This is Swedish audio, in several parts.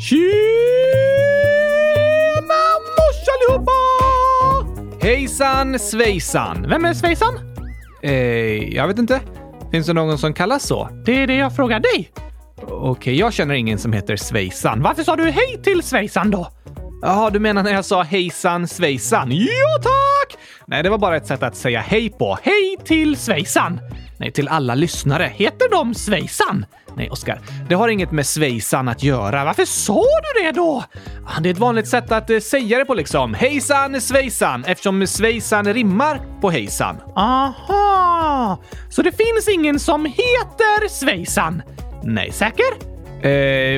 Tjena mors allihopa! Hejsan svejsan! Vem är svejsan? Eh, jag vet inte. Finns det någon som kallas så? Det är det jag frågar dig. Okej, jag känner ingen som heter Svejsan. Varför sa du hej till svejsan då? Jaha, du menar när jag sa hejsan svejsan? Ja, tack! Nej, det var bara ett sätt att säga hej på. Hej till svejsan! Nej, till alla lyssnare. Heter de svejsan? Nej, Oskar. Det har inget med svejsan att göra. Varför sa du det då? Ah, det är ett vanligt sätt att eh, säga det på liksom. Hejsan svejsan, eftersom svejsan rimmar på hejsan. Aha! Så det finns ingen som heter svejsan? Nej. Säker? Eh,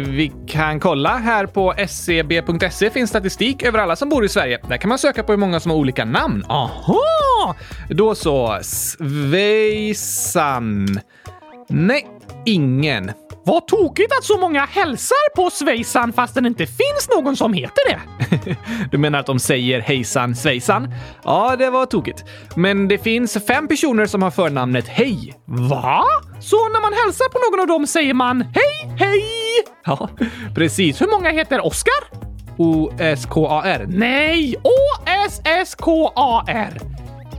vi kan kolla. Här på scb.se finns statistik över alla som bor i Sverige. Där kan man söka på hur många som har olika namn. Aha! Då så. Svejsan. Nej, ingen. Vad tokigt att så många hälsar på svejsan fast det inte finns någon som heter det. Du menar att de säger hejsan svejsan? Ja, det var tokigt. Men det finns fem personer som har förnamnet Hej. Va? Så när man hälsar på någon av dem säger man hej, hej? Ja, precis. Hur många heter Oskar? O-S-K-A-R. Nej, O-S-S-K-A-R.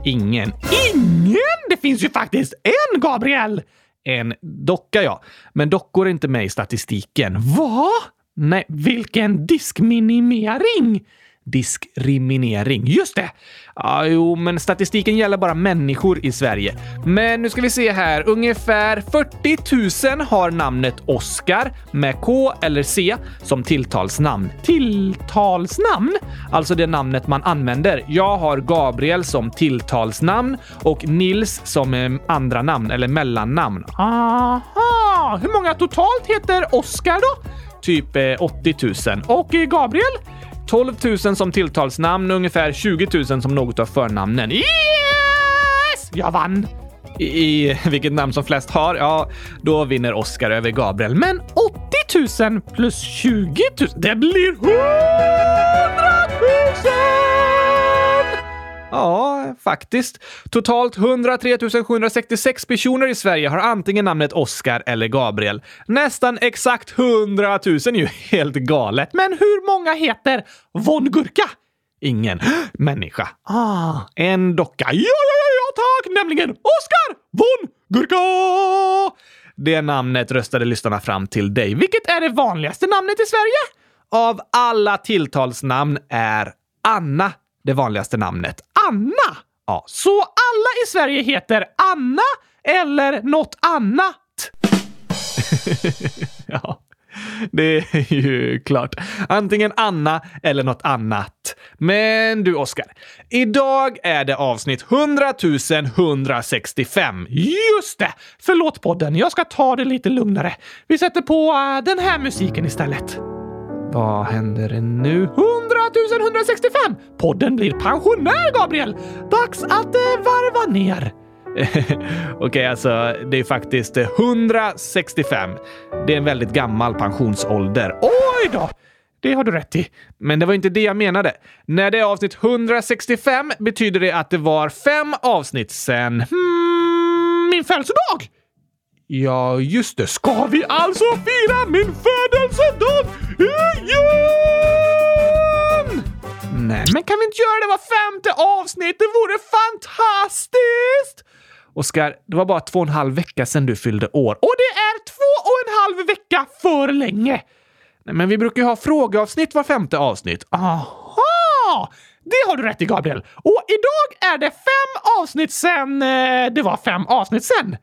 Ingen. Ingen? Det finns ju faktiskt en Gabriel! En docka, ja. Men dockor är inte med i statistiken. Va? Nej, Vilken diskminimering! Diskriminering. Just det! Ja, jo, men statistiken gäller bara människor i Sverige. Men nu ska vi se här. Ungefär 40 000 har namnet Oscar med K eller C som tilltalsnamn. Tilltalsnamn? Alltså det namnet man använder. Jag har Gabriel som tilltalsnamn och Nils som eh, andra namn eller mellannamn. Aha! Hur många totalt heter Oskar då? Typ eh, 80 000. Och eh, Gabriel? 12 000 som tilltalsnamn och ungefär 20 000 som något av förnamnen. Yes! Jag vann! i, i vilket namn som flest har, ja, då vinner Oscar över Gabriel. Men 80 000 plus 20 000, det blir 100 000! Ja, faktiskt. Totalt 103 766 personer i Sverige har antingen namnet Oscar eller Gabriel. Nästan exakt 100 000 ju helt galet. Men hur många heter Von Gurka? Ingen människa. Ah, En docka. ja, ja, ja, ja, tack! Nämligen Oskar Von Gurka! Det namnet röstade lyssnarna fram till dig. Vilket är det vanligaste namnet i Sverige? Av alla tilltalsnamn är Anna det vanligaste namnet. Anna! Ja, Så alla i Sverige heter Anna eller något annat? Ja, det är ju klart. Antingen Anna eller något annat. Men du, Oskar. Idag är det avsnitt 100 165. Just det! Förlåt podden, jag ska ta det lite lugnare. Vi sätter på eh, den här musiken istället. Vad händer nu? 100 165! Podden blir pensionär, Gabriel! Dags att eh, varva ner. Okej, alltså det är faktiskt eh, 165. Det är en väldigt gammal pensionsålder. Oj då! Det har du rätt i. Men det var inte det jag menade. När det är avsnitt 165 betyder det att det var fem avsnitt sen... Hmm, min födelsedag! Ja, just det. Ska vi alltså fira min födelsedag igen? Nej, Men kan vi inte göra det var femte avsnitt? Det vore fantastiskt! Oskar, det var bara två och en halv vecka sedan du fyllde år. Och det är två och en halv vecka för länge. Nej, men vi brukar ju ha frågeavsnitt var femte avsnitt. Aha! Det har du rätt i, Gabriel. Och idag är det fem avsnitt sen eh, det var fem avsnitt sen.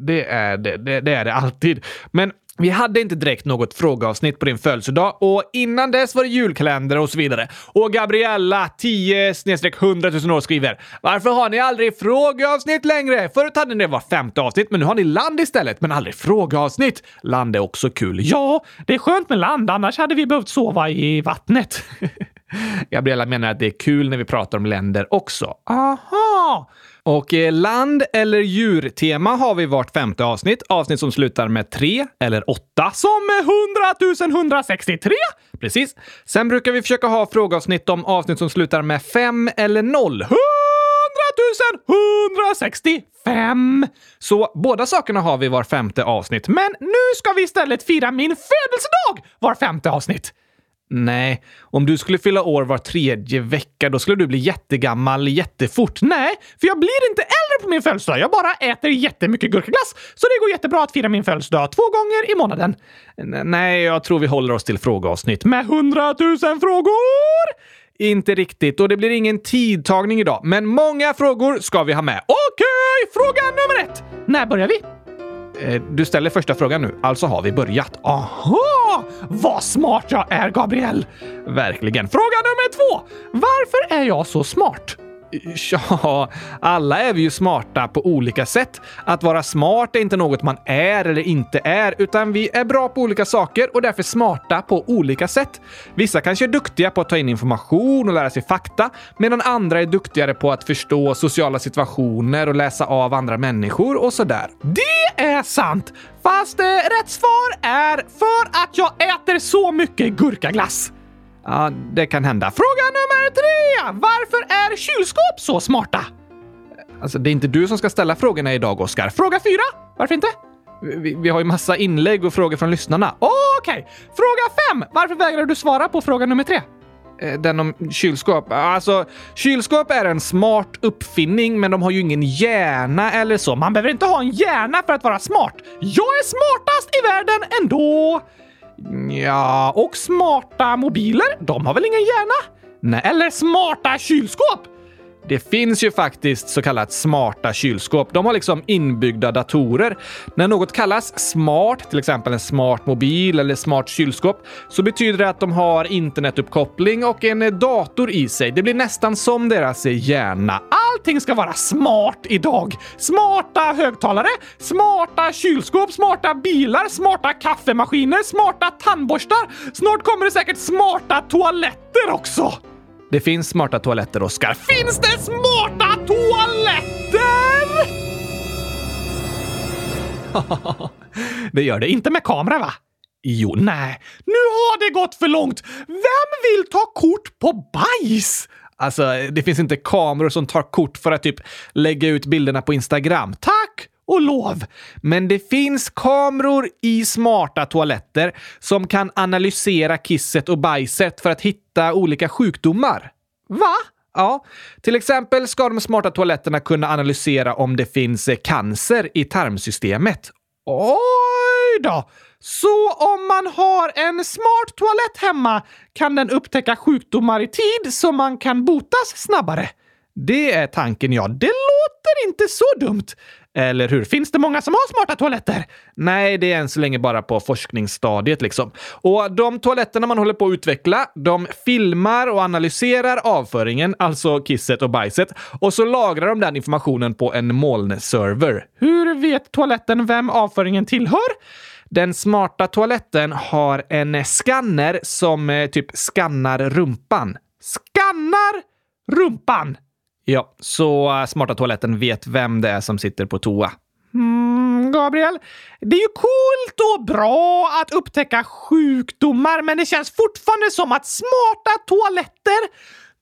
Det är det, det, det är det alltid. Men vi hade inte direkt något frågeavsnitt på din födelsedag och innan dess var det julkalender och så vidare. Och Gabriella, 10 100 000 år, skriver “Varför har ni aldrig frågeavsnitt längre? Förut hade ni det var femte avsnitt, men nu har ni land istället, men aldrig frågeavsnitt. Land är också kul. Ja, det är skönt med land, annars hade vi behövt sova i vattnet. Gabriella menar att det är kul när vi pratar om länder också. Aha! Och eh, land eller djurtema har vi vart femte avsnitt. Avsnitt som slutar med tre eller åtta. Som 100 163? Precis. Sen brukar vi försöka ha frågeavsnitt om avsnitt som slutar med fem eller noll. 100 165! Så båda sakerna har vi var femte avsnitt. Men nu ska vi istället fira min födelsedag var femte avsnitt. Nej, om du skulle fylla år var tredje vecka, då skulle du bli jättegammal jättefort. Nej, för jag blir inte äldre på min födelsedag. Jag bara äter jättemycket gurkaglass. Så det går jättebra att fira min födelsedag två gånger i månaden. Nej, jag tror vi håller oss till frågeavsnitt. Med hundratusen frågor! Inte riktigt, och det blir ingen tidtagning idag, men många frågor ska vi ha med. Okej, fråga nummer ett. När börjar vi? Eh, du ställer första frågan nu, alltså har vi börjat. Aha! Vad smart jag är, Gabriel! Verkligen. Fråga nummer två. Varför är jag så smart? Ja, alla är vi ju smarta på olika sätt. Att vara smart är inte något man är eller inte är, utan vi är bra på olika saker och därför smarta på olika sätt. Vissa kanske är duktiga på att ta in information och lära sig fakta, medan andra är duktigare på att förstå sociala situationer och läsa av andra människor och sådär. Det är sant! Fast eh, rätt svar är för att jag äter så mycket gurkaglass. Ja, det kan hända. Fråga nummer tre! Varför är kylskåp så smarta? Alltså, det är inte du som ska ställa frågorna idag, Oskar. Fråga fyra. Varför inte? Vi, vi har ju massa inlägg och frågor från lyssnarna. Okej. Fråga fem. Varför vägrar du svara på fråga nummer tre? Eh, den om kylskåp. Alltså, kylskåp är en smart uppfinning, men de har ju ingen hjärna eller så. Man behöver inte ha en hjärna för att vara smart. Jag är smartast i världen ändå. Ja, och smarta mobiler, de har väl ingen hjärna? Nej. Eller smarta kylskåp? Det finns ju faktiskt så kallat smarta kylskåp. De har liksom inbyggda datorer. När något kallas smart, till exempel en smart mobil eller smart kylskåp, så betyder det att de har internetuppkoppling och en dator i sig. Det blir nästan som deras hjärna. Allting ska vara smart idag. Smarta högtalare, smarta kylskåp, smarta bilar, smarta kaffemaskiner, smarta tandborstar. Snart kommer det säkert smarta toaletter också. Det finns smarta toaletter, Oskar. Finns det smarta toaletter? Det gör det Inte med kamera, va? Jo, Nej, nu har det gått för långt. Vem vill ta kort på bajs? Alltså, det finns inte kameror som tar kort för att typ lägga ut bilderna på Instagram. Tack och lov. Men det finns kameror i smarta toaletter som kan analysera kisset och bajset för att hitta olika sjukdomar. Va? Ja, till exempel ska de smarta toaletterna kunna analysera om det finns eh, cancer i tarmsystemet. Oj då! Så om man har en smart toalett hemma kan den upptäcka sjukdomar i tid så man kan botas snabbare? Det är tanken, ja. Det låter inte så dumt. Eller hur? Finns det många som har smarta toaletter? Nej, det är än så länge bara på forskningsstadiet liksom. Och de toaletterna man håller på att utveckla, de filmar och analyserar avföringen, alltså kisset och bajset, och så lagrar de den informationen på en molnserver. Hur vet toaletten vem avföringen tillhör? Den smarta toaletten har en skanner som eh, typ skannar rumpan. Skannar rumpan. Ja, så äh, smarta toaletten vet vem det är som sitter på toa. Mm, Gabriel, det är ju coolt och bra att upptäcka sjukdomar, men det känns fortfarande som att smarta toaletter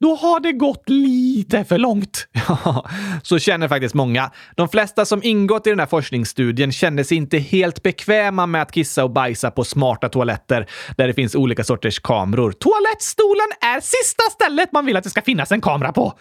då har det gått lite för långt. Ja, så känner faktiskt många. De flesta som ingått i den här forskningsstudien kände sig inte helt bekväma med att kissa och bajsa på smarta toaletter där det finns olika sorters kameror. Toalettstolen är sista stället man vill att det ska finnas en kamera på.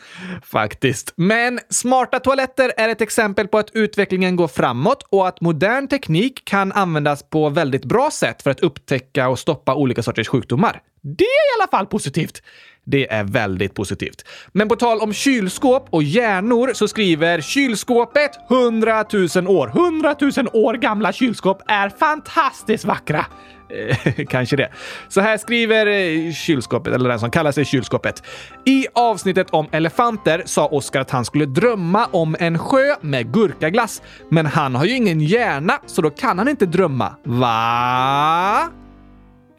Faktiskt. Men smarta toaletter är ett exempel på att utvecklingen går framåt och att modern teknik kan användas på väldigt bra sätt för att upptäcka och stoppa olika sorters sjukdomar. Det är i alla fall positivt. Det är väldigt positivt. Men på tal om kylskåp och hjärnor så skriver kylskåpet 100 000 år. 100 000 år gamla kylskåp är fantastiskt vackra. Eh, kanske det. Så här skriver eh, kylskåpet, eller den som kallar sig kylskåpet. I avsnittet om elefanter sa Oskar att han skulle drömma om en sjö med gurkaglass. Men han har ju ingen hjärna, så då kan han inte drömma. Va?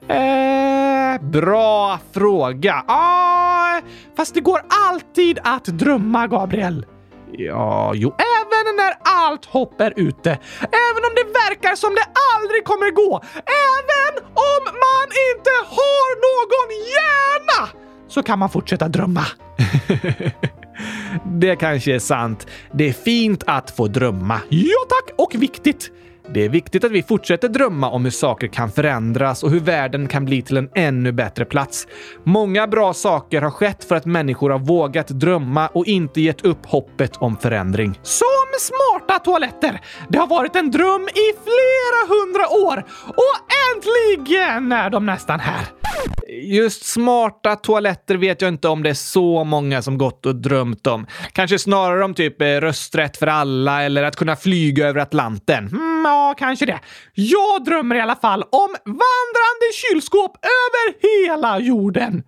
Eh, bra fråga. Ah, fast det går alltid att drömma, Gabriel. Ja, jo. Även när allt hopp är ute. Även om det verkar som det aldrig kommer gå. Även om man inte har någon hjärna så kan man fortsätta drömma. det kanske är sant. Det är fint att få drömma. Ja tack, och viktigt. Det är viktigt att vi fortsätter drömma om hur saker kan förändras och hur världen kan bli till en ännu bättre plats. Många bra saker har skett för att människor har vågat drömma och inte gett upp hoppet om förändring. Som smarta toaletter! Det har varit en dröm i flera hundra år och äntligen är de nästan här. Just smarta toaletter vet jag inte om det är så många som gått och drömt om. Kanske snarare om typ eh, rösträtt för alla eller att kunna flyga över Atlanten. Hmm ja, kanske det. Jag drömmer i alla fall om vandrande kylskåp över hela jorden.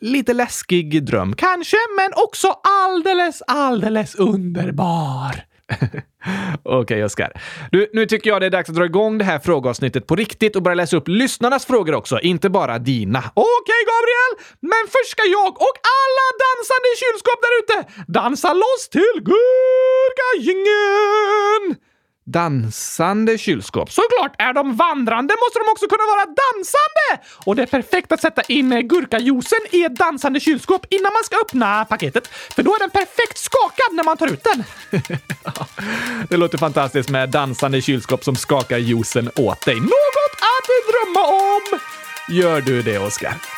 Lite läskig dröm kanske, men också alldeles, alldeles underbar. Okej, okay, Oskar. Du, nu tycker jag det är dags att dra igång det här frågeavsnittet på riktigt och börja läsa upp lyssnarnas frågor också, inte bara dina. Okej, okay, Gabriel! Men först ska jag och alla dansande kylskåp där ute dansa loss till Gurkagängen! Dansande kylskåp. Såklart! Är de vandrande måste de också kunna vara dansande! Och det är perfekt att sätta in eh, gurkajuicen i ett dansande kylskåp innan man ska öppna paketet, för då är den perfekt skakad när man tar ut den. det låter fantastiskt med dansande kylskåp som skakar juicen åt dig. Något att drömma om! Gör du det, Oskar?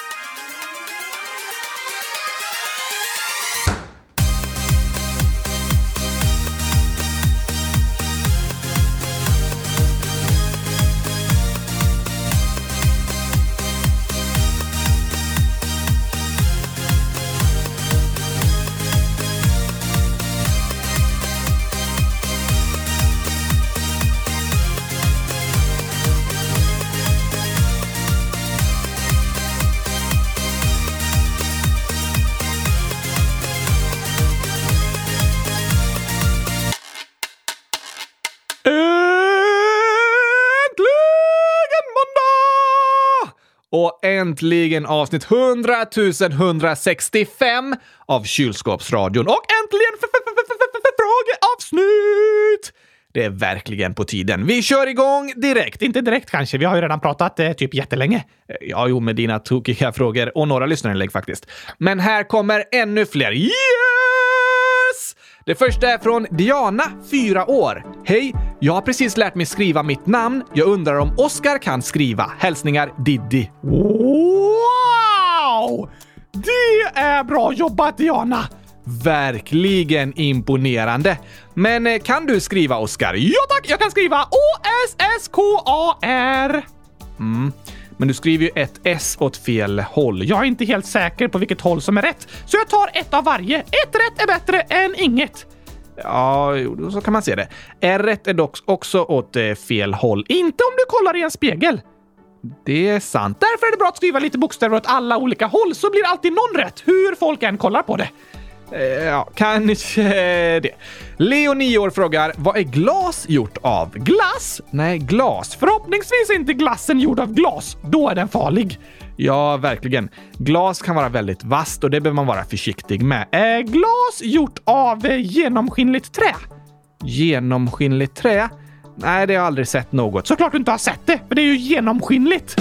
Och äntligen avsnitt 100 165 av Kylskåpsradion. Och äntligen frågeavsnitt! Det är verkligen på tiden. Vi kör igång direkt. Inte direkt kanske, vi har ju redan pratat eh, typ jättelänge. Ja, jo, med dina tokiga frågor och några lyssnarinlägg faktiskt. Men här kommer ännu fler. Yes! Det första är från Diana, 4 år. Hej! Jag har precis lärt mig skriva mitt namn. Jag undrar om Oskar kan skriva. Hälsningar Diddy. Wow! Det är bra jobbat Diana! Verkligen imponerande. Men eh, kan du skriva Oskar? Ja tack, jag kan skriva O-S-S-K-A-R. Mm. Men du skriver ju ett S åt fel håll. Jag är inte helt säker på vilket håll som är rätt, så jag tar ett av varje. Ett rätt är bättre än inget. Ja, så kan man se det. R är dock också åt eh, fel håll. Inte om du kollar i en spegel. Det är sant. Därför är det bra att skriva lite bokstäver åt alla olika håll så blir alltid någon rätt, hur folk än kollar på det. Eh, ja, kanske det. Leo, 9 år, frågar vad är glas gjort av? Glass? Nej, glas. Förhoppningsvis är inte glassen gjord av glas. Då är den farlig. Ja, verkligen. Glas kan vara väldigt vasst och det behöver man vara försiktig med. Är glas gjort av eh, genomskinligt trä? Genomskinligt trä? Nej, det har jag aldrig sett något. Såklart du inte har sett det, för det är ju genomskinligt.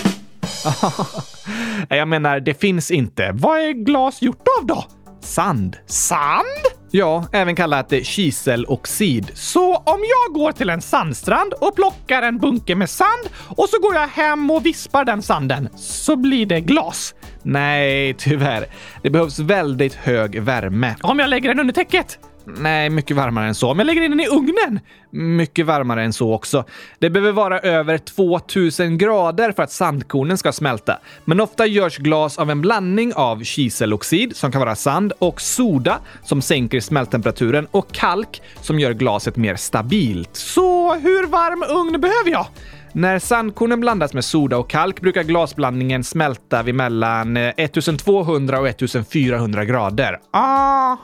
jag menar, det finns inte. Vad är glas gjort av då? Sand. Sand? Ja, även kallat kiseloxid. Så om jag går till en sandstrand och plockar en bunke med sand och så går jag hem och vispar den sanden, så blir det glas? Nej, tyvärr. Det behövs väldigt hög värme. Om jag lägger den under täcket? Nej, mycket varmare än så. Om jag lägger in den i ugnen? Mycket varmare än så också. Det behöver vara över 2000 grader för att sandkornen ska smälta. Men ofta görs glas av en blandning av kiseloxid, som kan vara sand, och soda, som sänker smälttemperaturen, och kalk, som gör glaset mer stabilt. Så hur varm ugn behöver jag? När sandkornen blandas med soda och kalk brukar glasblandningen smälta vid mellan eh, 1200 och 1400 grader. Aha!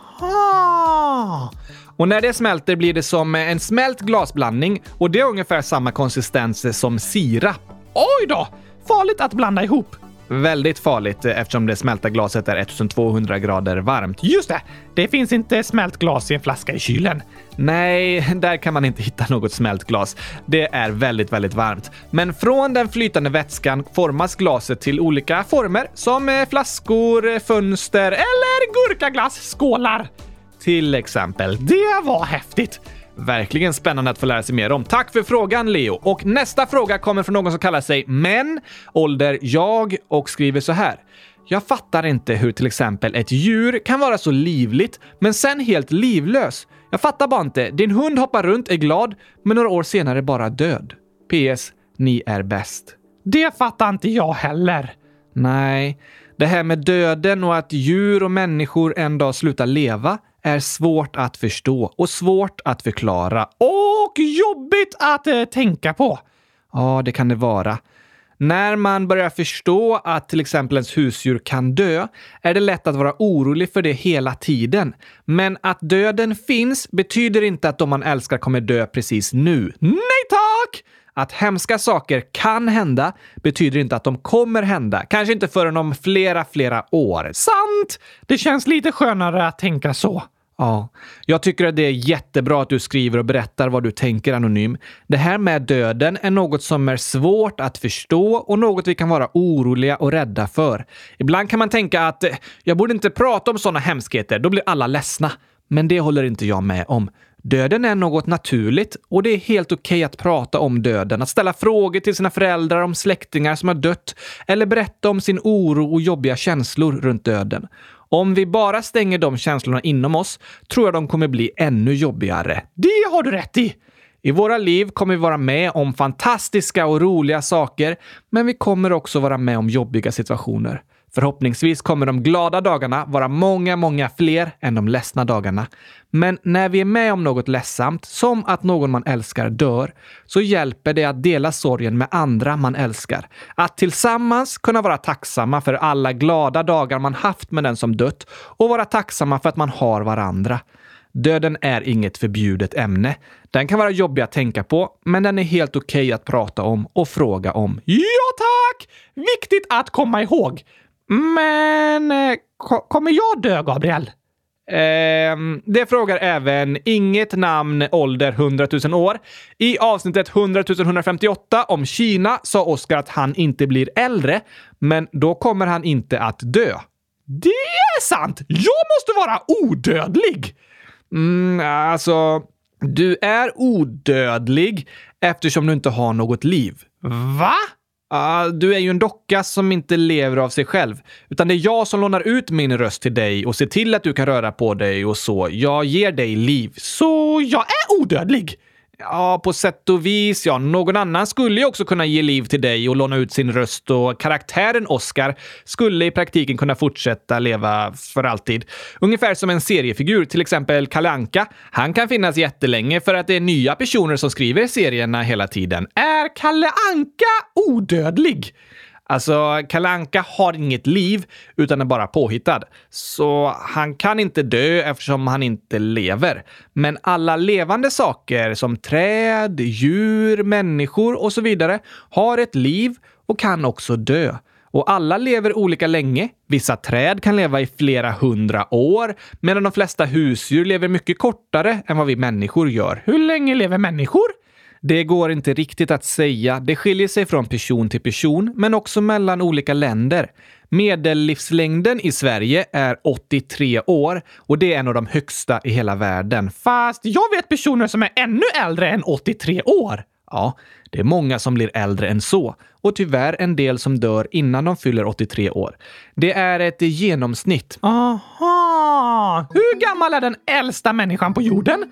Och när det smälter blir det som eh, en smält glasblandning och det är ungefär samma konsistens som sirap. Oj då! Farligt att blanda ihop. Väldigt farligt eh, eftersom det smälta glaset är 1200 grader varmt. Just det! Det finns inte smält glas i en flaska i kylen. Nej, där kan man inte hitta något smält glas. Det är väldigt, väldigt varmt. Men från den flytande vätskan formas glaset till olika former som eh, flaskor, eh, fönster eller gurkaglass skålar. till exempel. Det var häftigt! Verkligen spännande att få lära sig mer om. Tack för frågan, Leo. Och nästa fråga kommer från någon som kallar sig Men, ålder jag och skriver så här. Jag fattar inte hur till exempel ett djur kan vara så livligt, men sen helt livlös. Jag fattar bara inte. Din hund hoppar runt, är glad, men några år senare bara död. PS. Ni är bäst. Det fattar inte jag heller. Nej, det här med döden och att djur och människor en dag slutar leva är svårt att förstå och svårt att förklara. Och jobbigt att eh, tänka på. Ja, det kan det vara. När man börjar förstå att till exempel ens husdjur kan dö är det lätt att vara orolig för det hela tiden. Men att döden finns betyder inte att de man älskar kommer dö precis nu. Nej tack! Att hemska saker kan hända betyder inte att de kommer hända. Kanske inte förrän om flera, flera år. Sant! Det känns lite skönare att tänka så. Ja, jag tycker att det är jättebra att du skriver och berättar vad du tänker anonym. Det här med döden är något som är svårt att förstå och något vi kan vara oroliga och rädda för. Ibland kan man tänka att eh, jag borde inte prata om sådana hemskheter, då blir alla ledsna. Men det håller inte jag med om. Döden är något naturligt och det är helt okej okay att prata om döden, att ställa frågor till sina föräldrar om släktingar som har dött eller berätta om sin oro och jobbiga känslor runt döden. Om vi bara stänger de känslorna inom oss tror jag de kommer bli ännu jobbigare. Det har du rätt i! I våra liv kommer vi vara med om fantastiska och roliga saker, men vi kommer också vara med om jobbiga situationer. Förhoppningsvis kommer de glada dagarna vara många, många fler än de ledsna dagarna. Men när vi är med om något ledsamt, som att någon man älskar dör, så hjälper det att dela sorgen med andra man älskar. Att tillsammans kunna vara tacksamma för alla glada dagar man haft med den som dött och vara tacksamma för att man har varandra. Döden är inget förbjudet ämne. Den kan vara jobbig att tänka på, men den är helt okej okay att prata om och fråga om. Ja, tack! Viktigt att komma ihåg. Men eh, kommer jag dö, Gabriel? Eh, det frågar även inget namn, ålder 100 000 år. I avsnittet 100 158 om Kina sa Oskar att han inte blir äldre, men då kommer han inte att dö. Det är sant! Jag måste vara odödlig! Mm, alltså, du är odödlig eftersom du inte har något liv. Va? Ah, du är ju en docka som inte lever av sig själv. Utan det är jag som lånar ut min röst till dig och ser till att du kan röra på dig och så. Jag ger dig liv. Så jag är odödlig? Ja, på sätt och vis. Ja, någon annan skulle ju också kunna ge liv till dig och låna ut sin röst och karaktären Oscar skulle i praktiken kunna fortsätta leva för alltid. Ungefär som en seriefigur, till exempel Kalle Anka. Han kan finnas jättelänge för att det är nya personer som skriver serierna hela tiden. Är Kalle Anka odödlig? Alltså, Kalanka har inget liv, utan är bara påhittad. Så han kan inte dö eftersom han inte lever. Men alla levande saker som träd, djur, människor och så vidare har ett liv och kan också dö. Och alla lever olika länge. Vissa träd kan leva i flera hundra år, medan de flesta husdjur lever mycket kortare än vad vi människor gör. Hur länge lever människor? Det går inte riktigt att säga. Det skiljer sig från person till person, men också mellan olika länder. Medellivslängden i Sverige är 83 år och det är en av de högsta i hela världen. Fast jag vet personer som är ännu äldre än 83 år. Ja, det är många som blir äldre än så och tyvärr en del som dör innan de fyller 83 år. Det är ett genomsnitt. Aha! Hur gammal är den äldsta människan på jorden?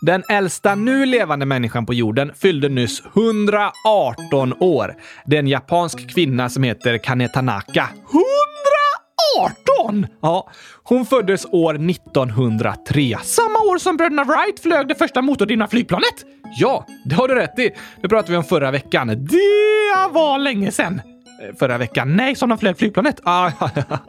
Den äldsta nu levande människan på jorden fyllde nyss 118 år. Det är en japansk kvinna som heter Kanetanaka. 18! Ja, hon föddes år 1903. Samma år som bröderna Wright flög det första motordrivna flygplanet. Ja, det har du rätt i. Det pratade vi om förra veckan. Det var länge sedan! Eh, förra veckan? Nej, som de flög flygplanet. Ah,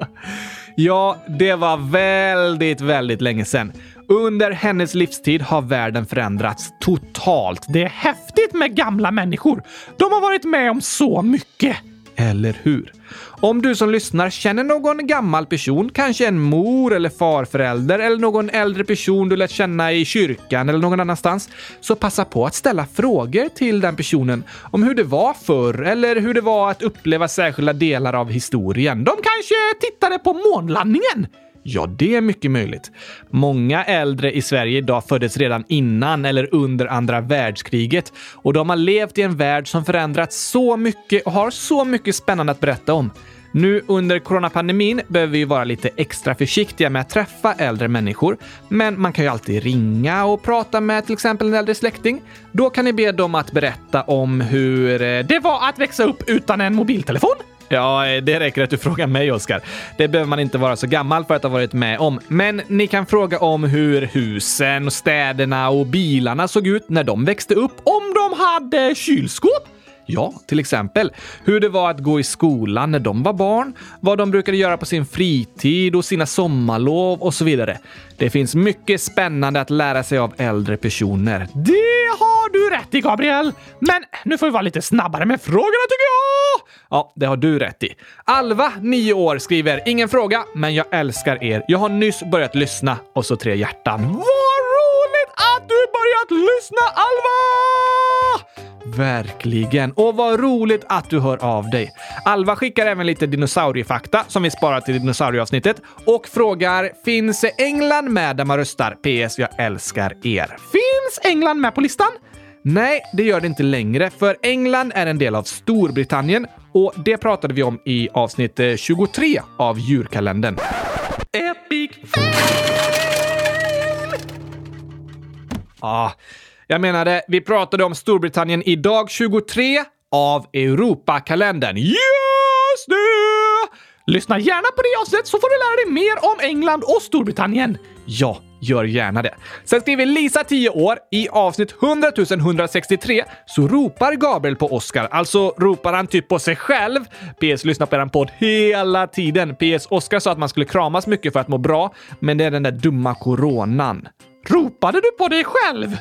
ja, det var väldigt, väldigt länge sedan. Under hennes livstid har världen förändrats totalt. Det är häftigt med gamla människor. De har varit med om så mycket. Eller hur? Om du som lyssnar känner någon gammal person, kanske en mor eller farförälder eller någon äldre person du lärt känna i kyrkan eller någon annanstans, så passa på att ställa frågor till den personen om hur det var förr eller hur det var att uppleva särskilda delar av historien. De kanske tittade på månlandningen? Ja, det är mycket möjligt. Många äldre i Sverige idag föddes redan innan eller under andra världskriget och de har levt i en värld som förändrats så mycket och har så mycket spännande att berätta om. Nu under coronapandemin behöver vi vara lite extra försiktiga med att träffa äldre människor, men man kan ju alltid ringa och prata med till exempel en äldre släkting. Då kan ni be dem att berätta om hur eh, Det var att växa upp utan en mobiltelefon. Ja, eh, det räcker att du frågar mig, Oskar. Det behöver man inte vara så gammal för att ha varit med om. Men ni kan fråga om hur husen, städerna och bilarna såg ut när de växte upp. Om de hade kylskåp? Ja, till exempel hur det var att gå i skolan när de var barn, vad de brukade göra på sin fritid och sina sommarlov och så vidare. Det finns mycket spännande att lära sig av äldre personer. Det har du rätt i, Gabriel. Men nu får vi vara lite snabbare med frågorna tycker jag! Ja, det har du rätt i. Alva, 9 år, skriver “Ingen fråga, men jag älskar er. Jag har nyss börjat lyssna” och så tre hjärtan. Vad roligt att du börjat lyssna, Alva! Verkligen. Och vad roligt att du hör av dig. Alva skickar även lite dinosauriefakta som vi sparar till dinosaurieavsnittet och frågar “Finns England med där man röstar? PS. Jag älskar er.” Finns England med på listan? Nej, det gör det inte längre, för England är en del av Storbritannien och det pratade vi om i avsnitt eh, 23 av djurkalendern. Epic Ah, jag menade, vi pratade om Storbritannien i dag 23 av Europakalendern. Just det! Lyssna gärna på det avsnittet så får du lära dig mer om England och Storbritannien. Ja, gör gärna det. Sen skriver Lisa, 10 år, i avsnitt 100 163 så ropar Gabriel på Oscar. Alltså ropar han typ på sig själv. PS lyssnar på eran podd hela tiden. PS Oscar sa att man skulle kramas mycket för att må bra, men det är den där dumma coronan. Ropade du på dig själv?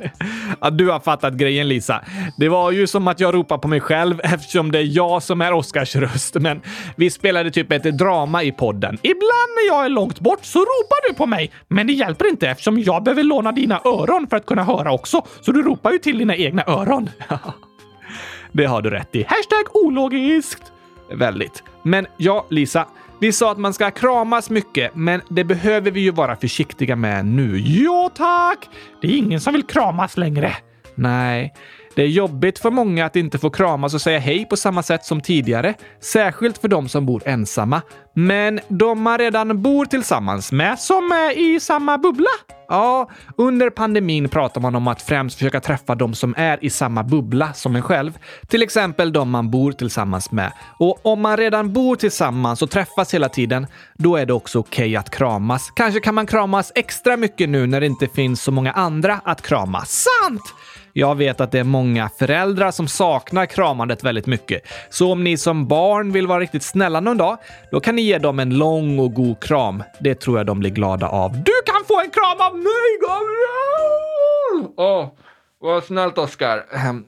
ja, du har fattat grejen Lisa. Det var ju som att jag ropade på mig själv eftersom det är jag som är Oscars röst. Men vi spelade typ ett drama i podden. Ibland när jag är långt bort så ropar du på mig, men det hjälper inte eftersom jag behöver låna dina öron för att kunna höra också. Så du ropar ju till dina egna öron. det har du rätt i. Hashtag ologiskt. Väldigt. Men ja, Lisa. Vi sa att man ska kramas mycket, men det behöver vi ju vara försiktiga med nu. Jo tack! Det är ingen som vill kramas längre. Nej, det är jobbigt för många att inte få kramas och säga hej på samma sätt som tidigare. Särskilt för de som bor ensamma. Men de man redan bor tillsammans med, som är i samma bubbla. Ja, under pandemin pratar man om att främst försöka träffa de som är i samma bubbla som en själv. Till exempel de man bor tillsammans med. Och om man redan bor tillsammans och träffas hela tiden, då är det också okej okay att kramas. Kanske kan man kramas extra mycket nu när det inte finns så många andra att krama. Sant! Jag vet att det är många föräldrar som saknar kramandet väldigt mycket. Så om ni som barn vill vara riktigt snälla någon dag, då kan ni ge dem en lång och god kram. Det tror jag de blir glada av. Du kan få en kram av mig, Gabriel! Åh, oh, vad snällt Oskar.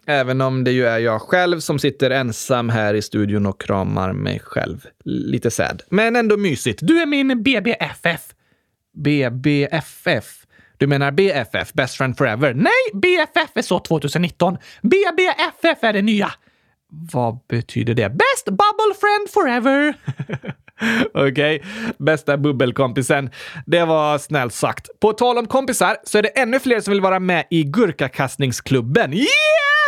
Även om det ju är jag själv som sitter ensam här i studion och kramar mig själv. Lite sad, men ändå mysigt. Du är min BBFF. BBFF? Du menar BFF, Best Friend Forever? Nej, BFF är så 2019. BBFF är det nya. Vad betyder det? Best Bubble Friend Forever! Okej, okay. bästa bubbelkompisen. Det var snällt sagt. På tal om kompisar så är det ännu fler som vill vara med i Gurkakastningsklubben. Yeah!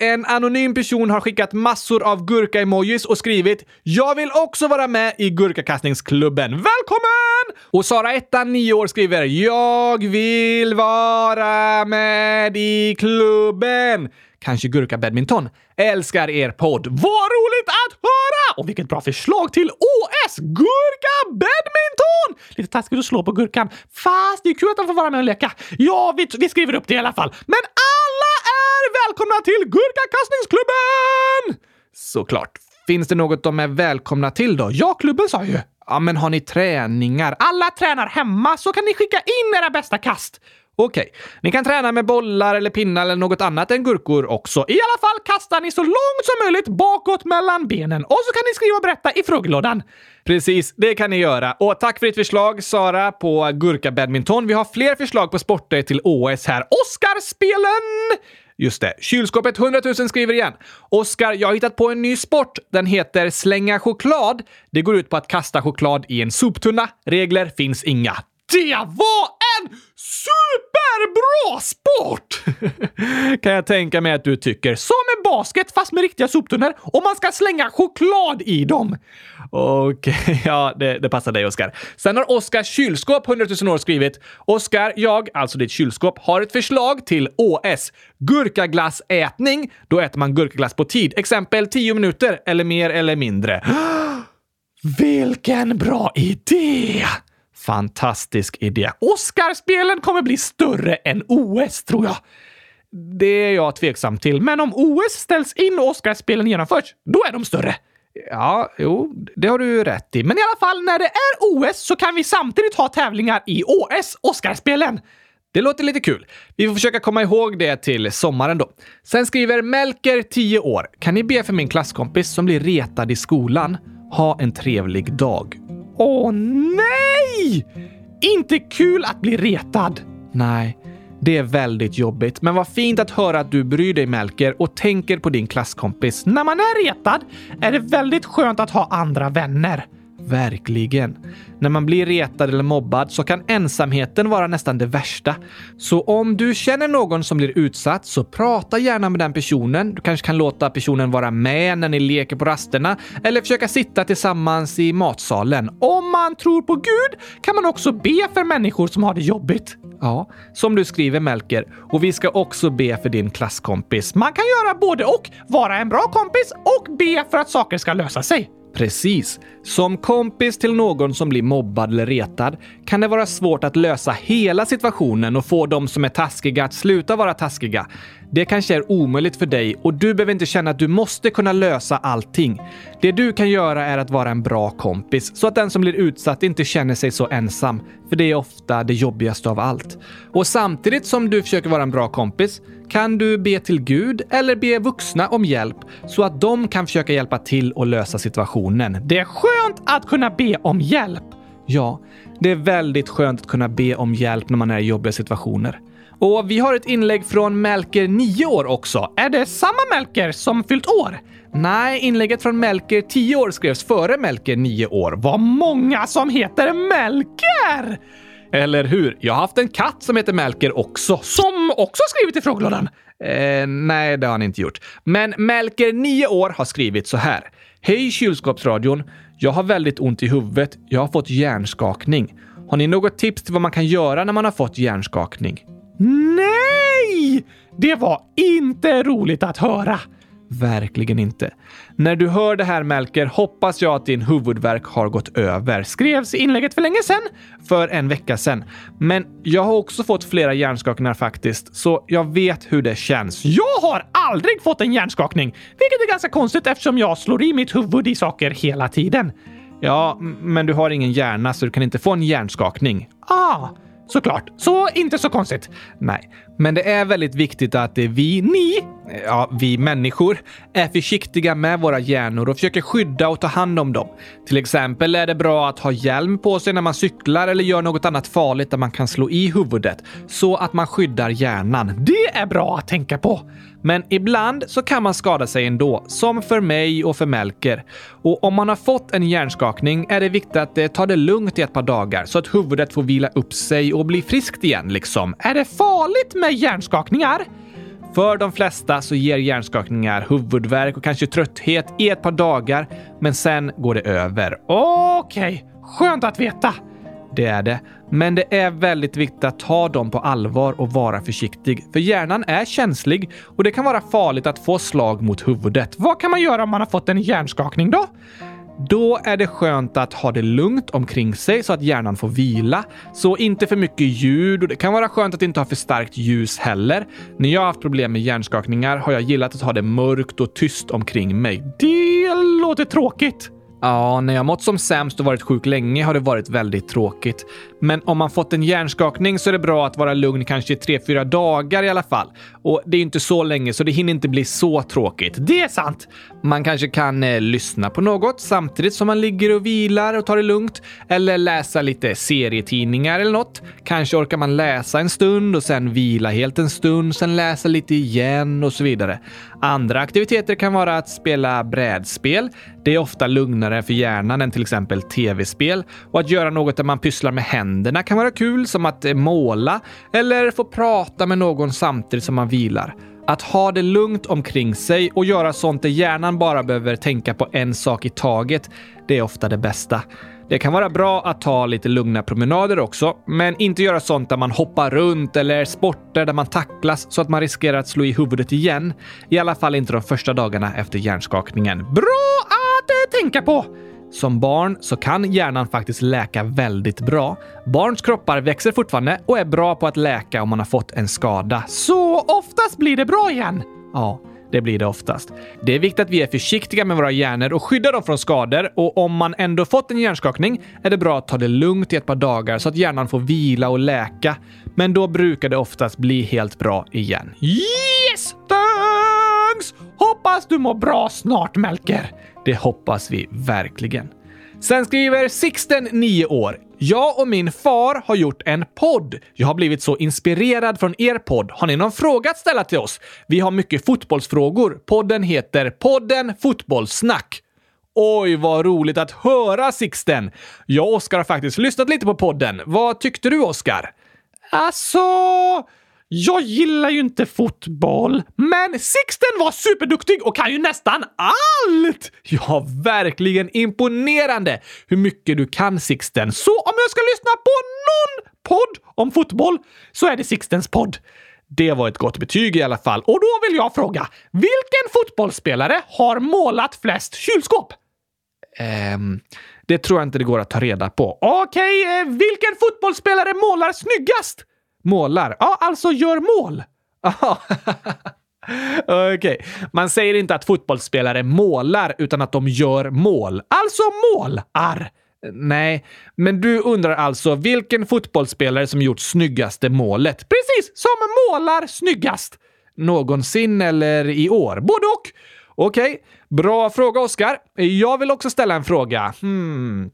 En anonym person har skickat massor av gurka-emojis och skrivit “Jag vill också vara med i Gurkakastningsklubben. Välkommen!” Och Sara ettan, 9 år, skriver “Jag vill vara med i klubben.” Kanske Gurka Badminton. Älskar er podd. Vad roligt att höra! Och vilket bra förslag till OS! Gurka Badminton! Lite taskigt att slå på gurkan, fast det är kul att de får vara med och leka. Ja, vi, vi skriver upp det i alla fall. Men är välkomna till Gurkakastningsklubben! Såklart. Finns det något de är välkomna till då? Ja, klubben sa ju. Ja, men har ni träningar? Alla tränar hemma, så kan ni skicka in era bästa kast. Okej, okay. ni kan träna med bollar eller pinnar eller något annat än gurkor också. I alla fall kastar ni så långt som möjligt bakåt mellan benen och så kan ni skriva och berätta i frågelådan. Precis, det kan ni göra. Och tack för ditt förslag, Sara, på Gurka Badminton. Vi har fler förslag på sporter till OS här. Oscarspelen! Just det. Kylskåpet 100 000 skriver igen. Oskar, jag har hittat på en ny sport. Den heter slänga choklad. Det går ut på att kasta choklad i en soptunna. Regler finns inga. Det var en superbra sport! kan jag tänka mig att du tycker. Som med basket fast med riktiga soptunnor och man ska slänga choklad i dem. Okej, okay, ja, det, det, passar dig Oskar. Sen har Oskar kylskåp 100 000 år skrivit. Oskar, jag, alltså ditt kylskåp, har ett förslag till OS. Gurkaglassätning. Då äter man gurkaglass på tid. Exempel 10 minuter eller mer eller mindre. Vilken bra idé! Fantastisk idé. Oscarspelen kommer bli större än OS, tror jag. Det är jag tveksam till. Men om OS ställs in och Oscarspelen genomförs, då är de större. Ja, jo, det har du rätt i. Men i alla fall, när det är OS så kan vi samtidigt ha tävlingar i OS, Oscarspelen. Det låter lite kul. Vi får försöka komma ihåg det till sommaren då. Sen skriver Melker, 10 år. Kan ni be för min klasskompis som blir retad i skolan? Ha en trevlig dag. Åh nej! Inte kul att bli retad. Nej, det är väldigt jobbigt. Men vad fint att höra att du bryr dig Melker och tänker på din klasskompis. När man är retad är det väldigt skönt att ha andra vänner. Verkligen. När man blir retad eller mobbad så kan ensamheten vara nästan det värsta. Så om du känner någon som blir utsatt så prata gärna med den personen. Du kanske kan låta personen vara med när ni leker på rasterna eller försöka sitta tillsammans i matsalen. Om man tror på Gud kan man också be för människor som har det jobbigt. Ja, som du skriver Melker. Och vi ska också be för din klasskompis. Man kan göra både och. Vara en bra kompis och be för att saker ska lösa sig. Precis. Som kompis till någon som blir mobbad eller retad kan det vara svårt att lösa hela situationen och få de som är taskiga att sluta vara taskiga. Det kanske är omöjligt för dig och du behöver inte känna att du måste kunna lösa allting. Det du kan göra är att vara en bra kompis så att den som blir utsatt inte känner sig så ensam. För det är ofta det jobbigaste av allt. Och samtidigt som du försöker vara en bra kompis kan du be till Gud eller be vuxna om hjälp så att de kan försöka hjälpa till och lösa situationen. Det är skönt att kunna be om hjälp. Ja, det är väldigt skönt att kunna be om hjälp när man är i jobbiga situationer. Och vi har ett inlägg från Melker, 9 år också. Är det samma Melker som fyllt år? Nej, inlägget från Melker, 10 år, skrevs före Melker, 9 år. Vad många som heter Melker! Eller hur? Jag har haft en katt som heter Melker också. Som också skrivit i frågelådan? Eh, nej, det har han inte gjort. Men Melker, 9 år, har skrivit så här. Hej kylskåpsradion! Jag har väldigt ont i huvudet. Jag har fått hjärnskakning. Har ni något tips till vad man kan göra när man har fått hjärnskakning? Nej! Det var inte roligt att höra. Verkligen inte. När du hör det här Melker hoppas jag att din huvudvärk har gått över. Skrevs inlägget för länge sedan? För en vecka sedan. Men jag har också fått flera hjärnskakningar faktiskt, så jag vet hur det känns. Jag har aldrig fått en hjärnskakning, vilket är ganska konstigt eftersom jag slår i mitt huvud i saker hela tiden. Ja, men du har ingen hjärna så du kan inte få en hjärnskakning. Ah, Såklart. Så inte så konstigt. Nej, men det är väldigt viktigt att vi, ni, ja, vi människor, är försiktiga med våra hjärnor och försöker skydda och ta hand om dem. Till exempel är det bra att ha hjälm på sig när man cyklar eller gör något annat farligt där man kan slå i huvudet, så att man skyddar hjärnan. Det är bra att tänka på. Men ibland så kan man skada sig ändå, som för mig och för Melker. Och om man har fått en hjärnskakning är det viktigt att ta det lugnt i ett par dagar så att huvudet får vila upp sig och bli friskt igen liksom. Är det farligt med hjärnskakningar? För de flesta så ger hjärnskakningar huvudvärk och kanske trötthet i ett par dagar, men sen går det över. Okej, okay. skönt att veta. Det är det. Men det är väldigt viktigt att ta dem på allvar och vara försiktig. För hjärnan är känslig och det kan vara farligt att få slag mot huvudet. Vad kan man göra om man har fått en hjärnskakning då? Då är det skönt att ha det lugnt omkring sig så att hjärnan får vila. Så inte för mycket ljud och det kan vara skönt att inte ha för starkt ljus heller. När jag har haft problem med hjärnskakningar har jag gillat att ha det mörkt och tyst omkring mig. Det låter tråkigt. Ja, när jag mått som sämst och varit sjuk länge har det varit väldigt tråkigt. Men om man fått en hjärnskakning så är det bra att vara lugn kanske i 3-4 dagar i alla fall. Och det är inte så länge så det hinner inte bli så tråkigt. Det är sant! Man kanske kan eh, lyssna på något samtidigt som man ligger och vilar och tar det lugnt. Eller läsa lite serietidningar eller något. Kanske orkar man läsa en stund och sen vila helt en stund, sen läsa lite igen och så vidare. Andra aktiviteter kan vara att spela brädspel. Det är ofta lugnare för hjärnan än till exempel tv-spel. Och att göra något där man pysslar med händerna kan vara kul, som att måla eller få prata med någon samtidigt som man vilar. Att ha det lugnt omkring sig och göra sånt där hjärnan bara behöver tänka på en sak i taget, det är ofta det bästa. Det kan vara bra att ta lite lugna promenader också, men inte göra sånt där man hoppar runt eller sporter där man tacklas så att man riskerar att slå i huvudet igen. I alla fall inte de första dagarna efter hjärnskakningen. Bra att eh, tänka på! Som barn så kan hjärnan faktiskt läka väldigt bra. Barns kroppar växer fortfarande och är bra på att läka om man har fått en skada. Så oftast blir det bra igen? Ja, det blir det oftast. Det är viktigt att vi är försiktiga med våra hjärnor och skyddar dem från skador och om man ändå fått en hjärnskakning är det bra att ta det lugnt i ett par dagar så att hjärnan får vila och läka. Men då brukar det oftast bli helt bra igen. Yeah! Hoppas du mår bra snart, Melker. Det hoppas vi verkligen. Sen skriver Sixten, 9 år. Jag och min far har gjort en podd. Jag har blivit så inspirerad från er podd. Har ni någon fråga att ställa till oss? Vi har mycket fotbollsfrågor. Podden heter Podden Fotbollssnack. Oj, vad roligt att höra Sixten! Jag och Oskar har faktiskt lyssnat lite på podden. Vad tyckte du, Oskar? Alltså... Jag gillar ju inte fotboll, men Sixten var superduktig och kan ju nästan allt! Ja, verkligen imponerande hur mycket du kan Sixten. Så om jag ska lyssna på någon podd om fotboll så är det Sixtens podd. Det var ett gott betyg i alla fall. Och då vill jag fråga, vilken fotbollsspelare har målat flest kylskåp? Ehm, det tror jag inte det går att ta reda på. Okej, okay, eh, vilken fotbollsspelare målar snyggast? Målar? Ja, alltså gör mål. Okej, okay. man säger inte att fotbollsspelare målar utan att de gör mål. Alltså målar. Nej, men du undrar alltså vilken fotbollsspelare som gjort snyggaste målet? Precis, som målar snyggast. Någonsin eller i år? Både och. Okej, okay. bra fråga Oskar. Jag vill också ställa en fråga. Hmm.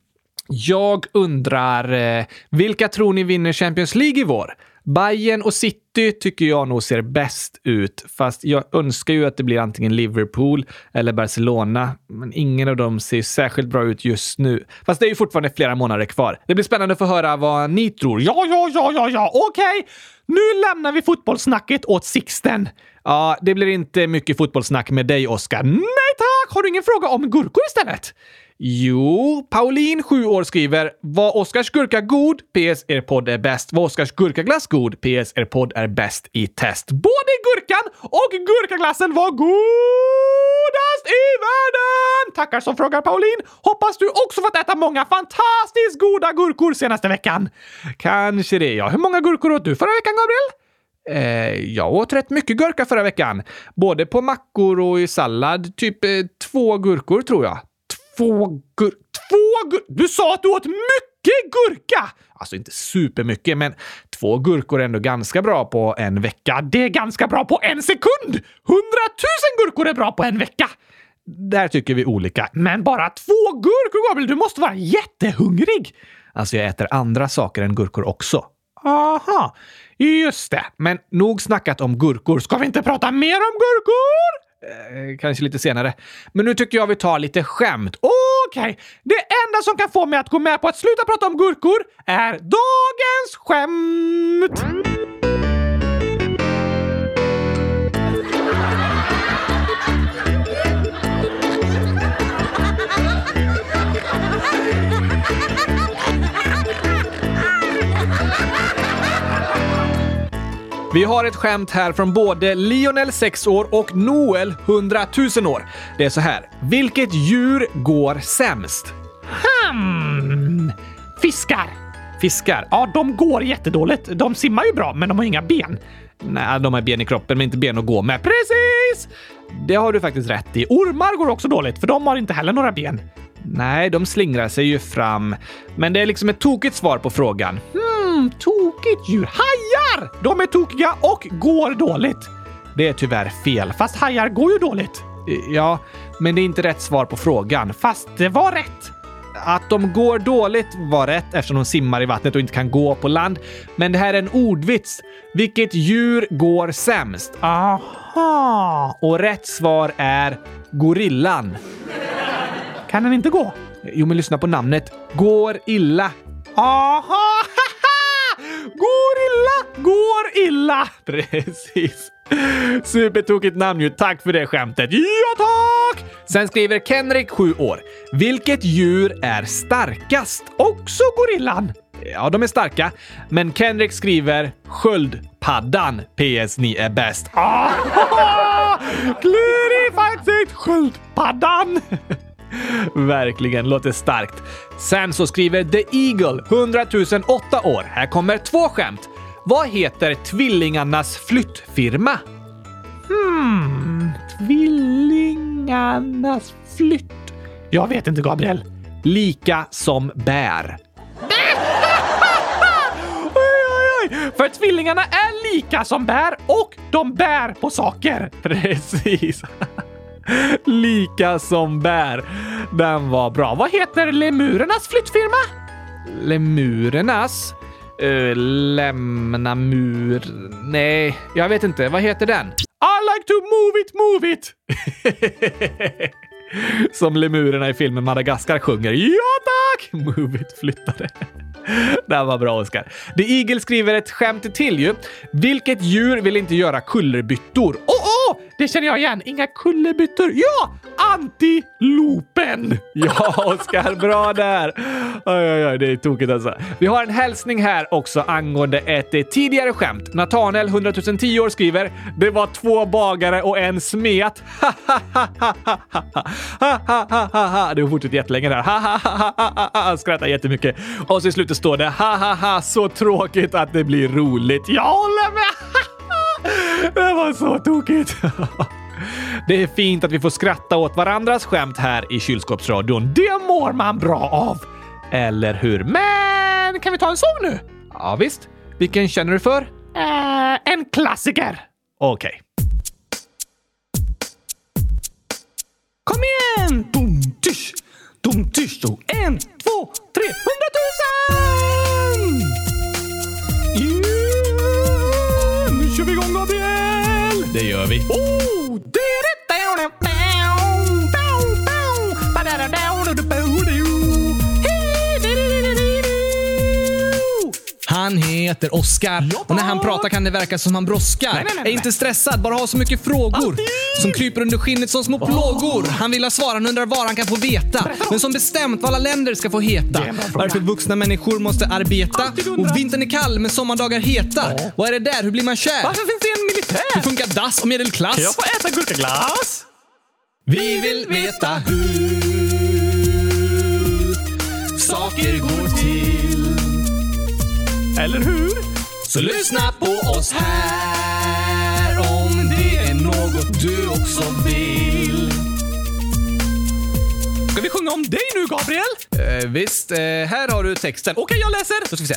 Jag undrar, eh, vilka tror ni vinner Champions League i vår? Bayern och City tycker jag nog ser bäst ut, fast jag önskar ju att det blir antingen Liverpool eller Barcelona. Men ingen av dem ser särskilt bra ut just nu. Fast det är ju fortfarande flera månader kvar. Det blir spännande att få höra vad ni tror. Ja, ja, ja, ja, ja, okej! Okay. Nu lämnar vi fotbollssnacket åt Sixten. Ja, det blir inte mycket fotbollssnack med dig, Oskar. Nej tack! Har du ingen fråga om gurkor istället? Jo, Pauline, 7 år, skriver “Var Oskars gurka god? PS. Er podd är bäst. Var Oskars gurkaglass god? PS. Er podd är bäst i test.” Både gurkan och gurkaglassen var godast i världen! Tackar som frågar Pauline. Hoppas du också fått äta många fantastiskt goda gurkor senaste veckan. Kanske det, ja. Hur många gurkor åt du förra veckan, Gabriel? Eh, jag åt rätt mycket gurka förra veckan. Både på mackor och i sallad. Typ eh, två gurkor, tror jag två gurkor? Två gur... Du sa att du åt mycket gurka! Alltså inte supermycket, men två gurkor är ändå ganska bra på en vecka. Det är ganska bra på en sekund! Hundratusen gurkor är bra på en vecka! Där tycker vi olika. Men bara två gurkor, Gabriel! Du måste vara jättehungrig! Alltså, jag äter andra saker än gurkor också. Aha, just det. Men nog snackat om gurkor. Ska vi inte prata mer om gurkor? Eh, kanske lite senare. Men nu tycker jag vi tar lite skämt. Okej, okay. det enda som kan få mig att gå med på att sluta prata om gurkor är dagens skämt! Vi har ett skämt här från både Lionel 6 år och Noel 100 000 år. Det är så här. Vilket djur går sämst? Hmm. Fiskar. Fiskar? Ja, de går jättedåligt. De simmar ju bra, men de har inga ben. Nej, de har ben i kroppen, men inte ben att gå med. Precis! Det har du faktiskt rätt i. Ormar går också dåligt, för de har inte heller några ben. Nej, de slingrar sig ju fram. Men det är liksom ett tokigt svar på frågan. Mm, tokigt djur. Hajar! De är tokiga och går dåligt. Det är tyvärr fel, fast hajar går ju dåligt. Ja, men det är inte rätt svar på frågan. Fast det var rätt. Att de går dåligt var rätt eftersom de simmar i vattnet och inte kan gå på land. Men det här är en ordvits. Vilket djur går sämst? Aha! Och rätt svar är gorillan. Kan den inte gå? Jo, men lyssna på namnet. Går illa. Aha! Går illa, går illa! Precis. Supertokigt namn ju. Tack för det skämtet. Ja, tack! Sen skriver Kenrik, 7 år. Vilket djur är starkast? Också gorillan. Ja, de är starka. Men Kenrik skriver sköldpaddan. PS, ni är bäst. Ah! Klurifaxigt sköldpaddan! Verkligen, låter starkt. Sen så skriver The Eagle, 100 008 år. Här kommer två skämt. Vad heter tvillingarnas flyttfirma? Hmm, tvillingarnas flytt. Jag vet inte, Gabriel. Lika som bär. För tvillingarna är lika som bär och de bär på saker. Precis. Lika som bär. Den var bra. Vad heter lemurernas flyttfirma? Lemurernas? Uh, lämna mur... Nej, jag vet inte. Vad heter den? I like to move it, move it! Som lemurerna i filmen Madagaskar sjunger. Ja tack! Move it, flytta Det här var bra, Oskar. The Eagle skriver ett skämt till ju. Vilket djur vill inte göra kullerbyttor? Oh, oh, det känner jag igen. Inga kullerbyttor. Ja, antilopen! Ja, Oskar, bra där! Oj, oj, oj, det är tokigt alltså. Vi har en hälsning här också angående ett tidigare skämt. Natanel, 100 010 år, skriver “Det var två bagare och en smet. Det fortsätter jättelänge där. Han skrattar jättemycket. Och så i slutet står det “Ha ha ha, så tråkigt att det blir roligt”. Jag håller med! Det var så tokigt. Det är fint att vi får skratta åt varandras skämt här i kylskåpsradion. Det mår man bra av! Eller hur? Men kan vi ta en sång nu? Ja, visst. Vilken känner du för? Äh, en klassiker. Okej. Okay. Kom igen! Dum, tysch, dum, tysch. En, två, tre, hundratusen! Gör vi. Oh! Han heter Oskar och när han pratar kan det verka som han brådskar. Nej, nej, nej, Är inte stressad, bara har så mycket frågor som kryper under skinnet som små plågor. Han vill ha svar, han undrar var han kan få veta. Men som bestämt vad alla länder ska få heta. Varför vuxna människor måste arbeta. Och vintern är kall men sommardagar heta. Vad är det där? Hur blir man kär? En Hur funkar dass och medelklass? Kan jag få äta gurkaglass? Vi vill veta hur saker går till. Eller hur? Så lyssna på oss här om det är något du också vill. Ska vi sjunga om dig nu, Gabriel? Eh, visst, eh, här har du texten. Okej, jag läser. Då ska vi se.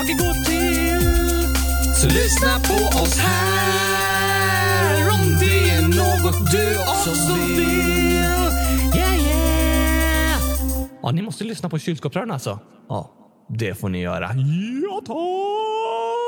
Saker går till. Så lyssna på oss här om det är något du också vill. Yeah, yeah! Ja, ni måste lyssna på kylskåpsrören alltså. Ja, det får ni göra. Ja, tack!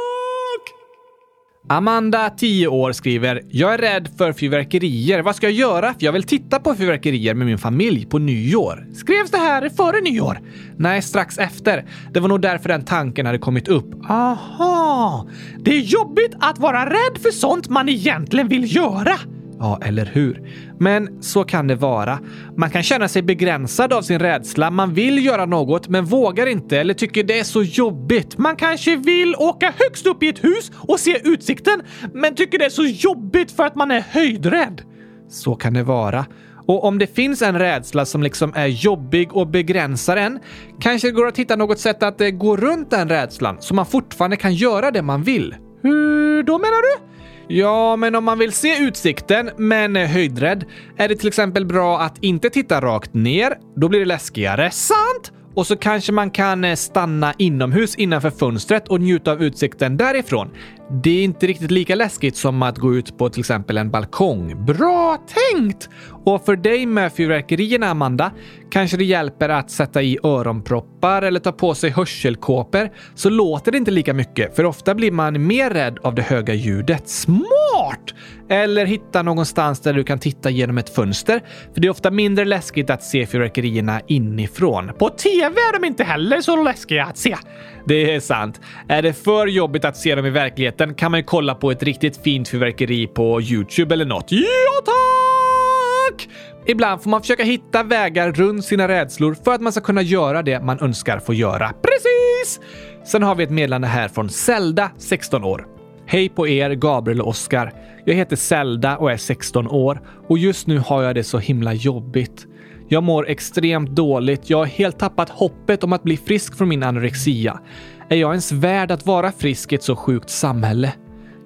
Amanda, 10 år, skriver “Jag är rädd för fyrverkerier. Vad ska jag göra? För jag vill titta på fyrverkerier med min familj på nyår.” Skrevs det här före nyår? Nej, strax efter. Det var nog därför den tanken hade kommit upp. Aha! Det är jobbigt att vara rädd för sånt man egentligen vill göra. Ja, eller hur? Men så kan det vara. Man kan känna sig begränsad av sin rädsla. Man vill göra något men vågar inte eller tycker det är så jobbigt. Man kanske vill åka högst upp i ett hus och se utsikten, men tycker det är så jobbigt för att man är höjdrädd. Så kan det vara. Och om det finns en rädsla som liksom är jobbig och begränsar en, kanske det går att hitta något sätt att eh, gå runt den rädslan så man fortfarande kan göra det man vill. Hur då menar du? Ja, men om man vill se utsikten men är höjdrädd är det till exempel bra att inte titta rakt ner. Då blir det läskigare. Sant! Och så kanske man kan stanna inomhus innanför fönstret och njuta av utsikten därifrån. Det är inte riktigt lika läskigt som att gå ut på till exempel en balkong. Bra tänkt! Och för dig med fyrverkerierna, Amanda, kanske det hjälper att sätta i öronproppar eller ta på sig hörselkåpor så låter det inte lika mycket, för ofta blir man mer rädd av det höga ljudet. Smart! Eller hitta någonstans där du kan titta genom ett fönster, för det är ofta mindre läskigt att se fyrverkerierna inifrån. På TV är de inte heller så läskiga att se. Det är sant. Är det för jobbigt att se dem i verkligheten kan man ju kolla på ett riktigt fint fyrverkeri på Youtube eller något. Ja, tack! Ibland får man försöka hitta vägar runt sina rädslor för att man ska kunna göra det man önskar få göra. Precis! Sen har vi ett meddelande här från Zelda, 16 år. Hej på er, Gabriel och Oskar. Jag heter Zelda och är 16 år och just nu har jag det så himla jobbigt. Jag mår extremt dåligt. Jag har helt tappat hoppet om att bli frisk från min anorexia. Är jag ens värd att vara frisk i ett så sjukt samhälle?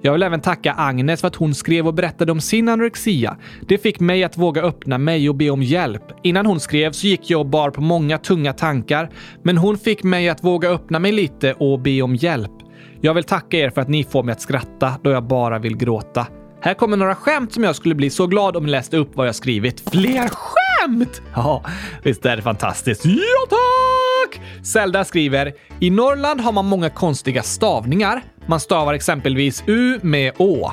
Jag vill även tacka Agnes för att hon skrev och berättade om sin anorexia. Det fick mig att våga öppna mig och be om hjälp. Innan hon skrev så gick jag och bar på många tunga tankar, men hon fick mig att våga öppna mig lite och be om hjälp. Jag vill tacka er för att ni får mig att skratta då jag bara vill gråta. Här kommer några skämt som jag skulle bli så glad om ni läste upp vad jag skrivit. Fler skämt! Ja, visst är det fantastiskt? Ja, tack! Zelda skriver “I Norrland har man många konstiga stavningar. Man stavar exempelvis U med Å.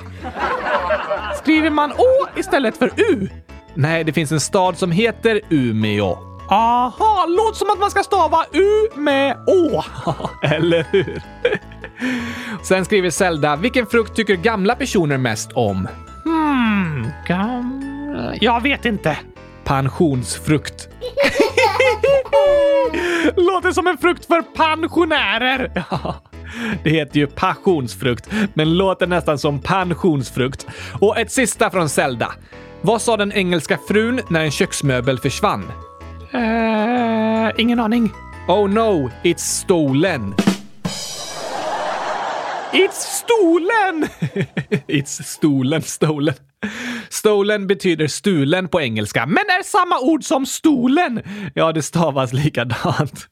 Skriver man Å istället för U? Nej, det finns en stad som heter Umeå. Aha, låter som att man ska stava U med Å. Eller hur? Sen skriver Zelda “Vilken frukt tycker gamla personer mest om?” Hmm, gamla... Jag vet inte. Pensionsfrukt. Låter som en frukt för pensionärer. Ja, det heter ju passionsfrukt, men låter nästan som pensionsfrukt. Och ett sista från Zelda. Vad sa den engelska frun när en köksmöbel försvann? Eh, ingen aning. Oh no, it's stolen. It's stolen! It's stolen, stolen. Stolen betyder stulen på engelska, Men är samma ord som stolen. ja, det stavas likadant.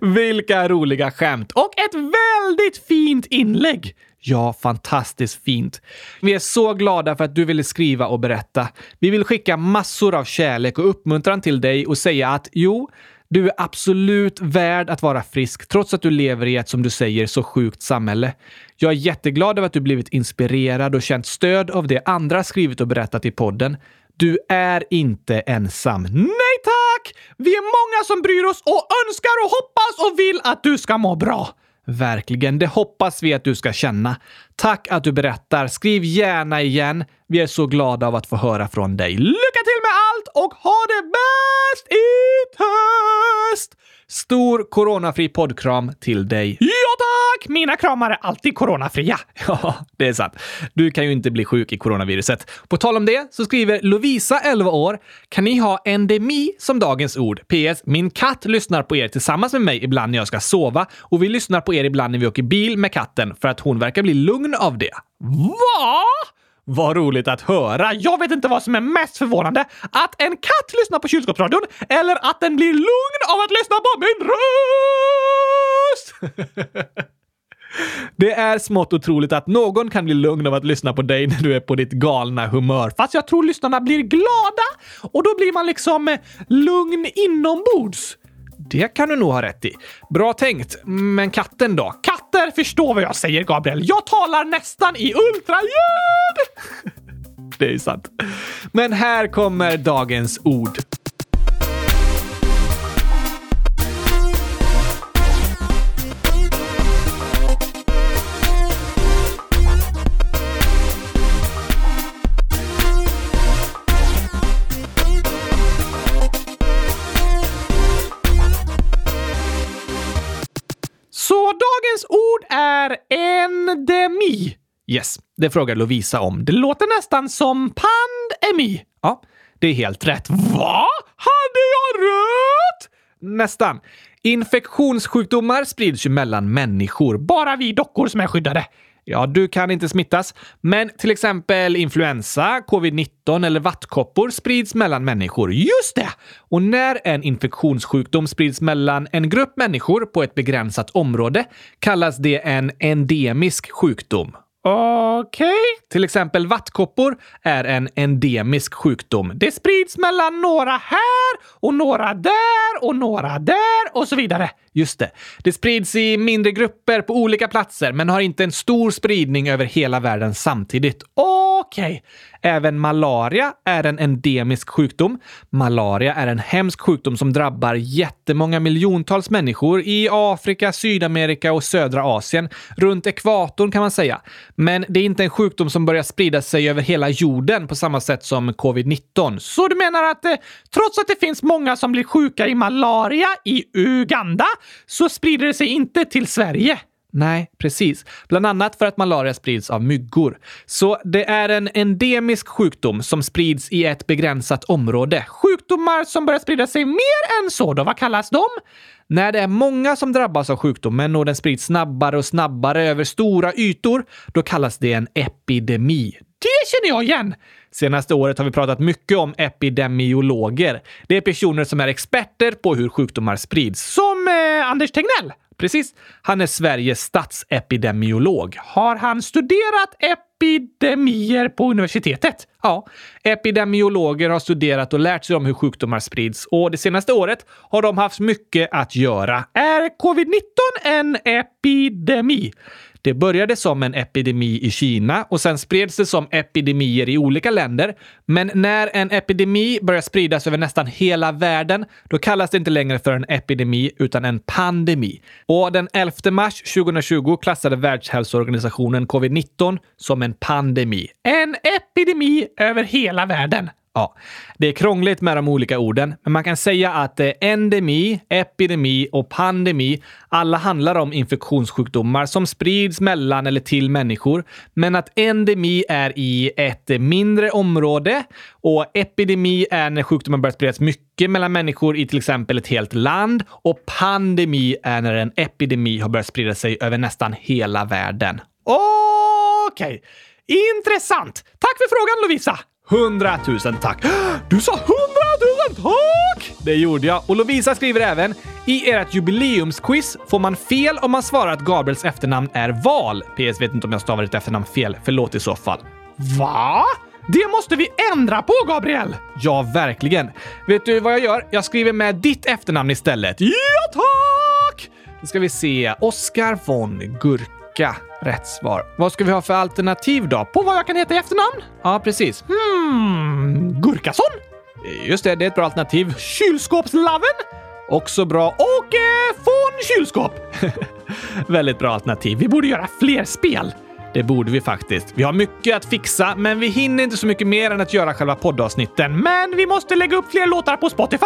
Vilka roliga skämt! Och ett väldigt fint inlägg. Ja, fantastiskt fint. Vi är så glada för att du ville skriva och berätta. Vi vill skicka massor av kärlek och uppmuntran till dig och säga att jo, du är absolut värd att vara frisk trots att du lever i ett, som du säger, så sjukt samhälle. Jag är jätteglad över att du blivit inspirerad och känt stöd av det andra skrivit och berättat i podden. Du är inte ensam. Nej tack! Vi är många som bryr oss och önskar och hoppas och vill att du ska må bra. Verkligen, det hoppas vi att du ska känna. Tack att du berättar. Skriv gärna igen. Vi är så glada av att få höra från dig. Lycka till med allt och ha det bäst i höst! Stor coronafri poddkram till dig. Ja tack! Mina kramar är alltid coronafria. Ja, det är sant. Du kan ju inte bli sjuk i coronaviruset. På tal om det så skriver Lovisa, 11 år, kan ni ha endemi som dagens ord? PS. Min katt lyssnar på er tillsammans med mig ibland när jag ska sova och vi lyssnar på er ibland när vi åker bil med katten för att hon verkar bli lugn av det. Va? Vad roligt att höra! Jag vet inte vad som är mest förvånande. Att en katt lyssnar på kylskåpsradion eller att den blir lugn av att lyssna på min röst! Det är smått otroligt att någon kan bli lugn av att lyssna på dig när du är på ditt galna humör. Fast jag tror lyssnarna blir glada och då blir man liksom eh, lugn inombords. Det kan du nog ha rätt i. Bra tänkt. Men katten då? Katter förstår vad jag säger, Gabriel. Jag talar nästan i ultraljud! Det är sant. Men här kommer dagens ord. Så dagens ord är endemi. Yes, det frågar Lovisa om. Det låter nästan som pandemi. Ja, det är helt rätt. Va? Hade jag rätt? Nästan. Infektionssjukdomar sprids ju mellan människor. Bara vi dockor som är skyddade. Ja, du kan inte smittas, men till exempel influensa, covid-19 eller vattkoppor sprids mellan människor. Just det! Och när en infektionssjukdom sprids mellan en grupp människor på ett begränsat område kallas det en endemisk sjukdom. Okej. Till exempel vattkoppor är en endemisk sjukdom. Det sprids mellan några här och några där och några där och så vidare. Just det. Det sprids i mindre grupper på olika platser, men har inte en stor spridning över hela världen samtidigt. Okej. Även malaria är en endemisk sjukdom. Malaria är en hemsk sjukdom som drabbar jättemånga miljontals människor i Afrika, Sydamerika och södra Asien. Runt ekvatorn kan man säga. Men det är inte en sjukdom som börjar sprida sig över hela jorden på samma sätt som covid-19. Så du menar att eh, trots att det finns många som blir sjuka i malaria i Uganda så sprider det sig inte till Sverige? Nej, precis. Bland annat för att malaria sprids av myggor. Så det är en endemisk sjukdom som sprids i ett begränsat område. Sjukdomar som börjar sprida sig mer än så då, vad kallas de? När det är många som drabbas av sjukdomen och den sprids snabbare och snabbare över stora ytor, då kallas det en epidemi. Det känner jag igen! Senaste året har vi pratat mycket om epidemiologer. Det är personer som är experter på hur sjukdomar sprids. Som eh, Anders Tegnell? Precis. Han är Sveriges statsepidemiolog. Har han studerat epidemier på universitetet? Ja, epidemiologer har studerat och lärt sig om hur sjukdomar sprids och det senaste året har de haft mycket att göra. Är covid-19 en epidemi? Det började som en epidemi i Kina och sen spreds det som epidemier i olika länder. Men när en epidemi börjar spridas över nästan hela världen, då kallas det inte längre för en epidemi utan en pandemi. Och den 11 mars 2020 klassade Världshälsoorganisationen covid-19 som en pandemi. En epidemi över hela världen. Ja, det är krångligt med de olika orden, men man kan säga att eh, endemi, epidemi och pandemi alla handlar om infektionssjukdomar som sprids mellan eller till människor. Men att endemi är i ett mindre område och epidemi är när sjukdomen börjar spridas mycket mellan människor i till exempel ett helt land och pandemi är när en epidemi har börjat sprida sig över nästan hela världen. Okej, intressant. Tack för frågan Lovisa! Hundratusen tack! Du sa hundratusen tack! Det gjorde jag. Och Lovisa skriver även i ert jubileumsquiz får man fel om man svarar att Gabriels efternamn är Val. PS vet inte om jag stavar ditt efternamn fel. Förlåt i så fall. Va? Det måste vi ändra på, Gabriel! Ja, verkligen. Vet du vad jag gör? Jag skriver med ditt efternamn istället. Ja, tack! Då ska vi se. Oskar von Gurka. Rätt svar. Vad ska vi ha för alternativ då? På vad jag kan heta i efternamn? Ja, precis. Hmm, Gurkason? Just det, det är ett bra alternativ. Kylskåpslaven? Också bra. Och eh, von kylskåp? Väldigt bra alternativ. Vi borde göra fler spel. Det borde vi faktiskt. Vi har mycket att fixa, men vi hinner inte så mycket mer än att göra själva poddavsnitten. Men vi måste lägga upp fler låtar på Spotify.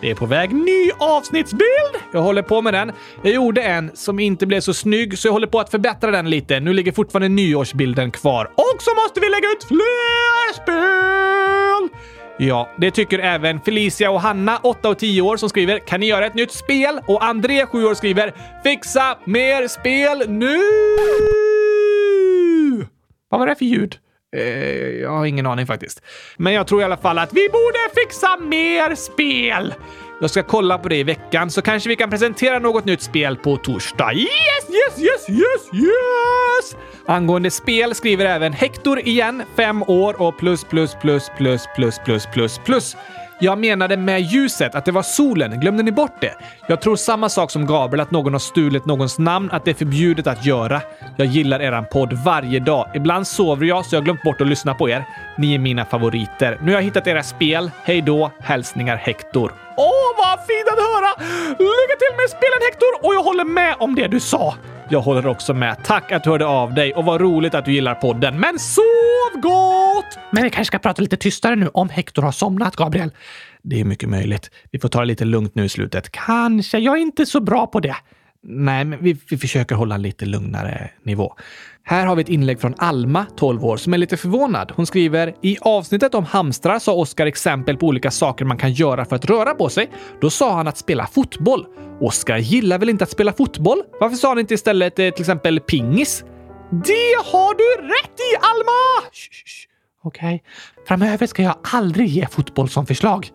Det är på väg ny avsnittsbild. Jag håller på med den. Jag gjorde en som inte blev så snygg, så jag håller på att förbättra den lite. Nu ligger fortfarande nyårsbilden kvar. Och så måste vi lägga ut fler spel! Ja, det tycker även Felicia och Hanna, 8 och 10 år, som skriver “Kan ni göra ett nytt spel?” och André, 7 år, skriver “Fixa mer spel nu!” Vad var det för ljud? Eh, jag har ingen aning faktiskt. Men jag tror i alla fall att vi borde fixa mer spel! Jag ska kolla på det i veckan så kanske vi kan presentera något nytt spel på torsdag. Yes, yes, yes, yes, yes! Angående spel skriver även Hector igen, fem år och plus, plus, plus, plus, plus, plus, plus, plus. Jag menade med ljuset att det var solen. Glömde ni bort det? Jag tror samma sak som Gabriel, att någon har stulit någons namn, att det är förbjudet att göra. Jag gillar eran podd varje dag. Ibland sover jag så jag har glömt bort att lyssna på er. Ni är mina favoriter. Nu har jag hittat era spel. Hej då! Hälsningar Hector. Åh, vad fint att höra! Lycka till med spelen Hector! Och jag håller med om det du sa. Jag håller också med. Tack att du hörde av dig och vad roligt att du gillar podden. Men Sov gott! Men vi kanske ska prata lite tystare nu om Hector har somnat, Gabriel. det är mycket möjligt. Vi får ta det lite lugnt nu i slutet. Kanske. Jag är inte så bra på det. Nej, men vi, vi försöker hålla en lite lugnare nivå. Här har vi ett inlägg från Alma, 12 år, som är lite förvånad. Hon skriver “I avsnittet om hamstrar sa Oskar exempel på olika saker man kan göra för att röra på sig. Då sa han att spela fotboll. Oskar gillar väl inte att spela fotboll? Varför sa han inte istället eh, till exempel pingis? Det har du rätt i, Alma! Okej. Okay. Okej. Framöver ska jag aldrig ge fotboll som förslag.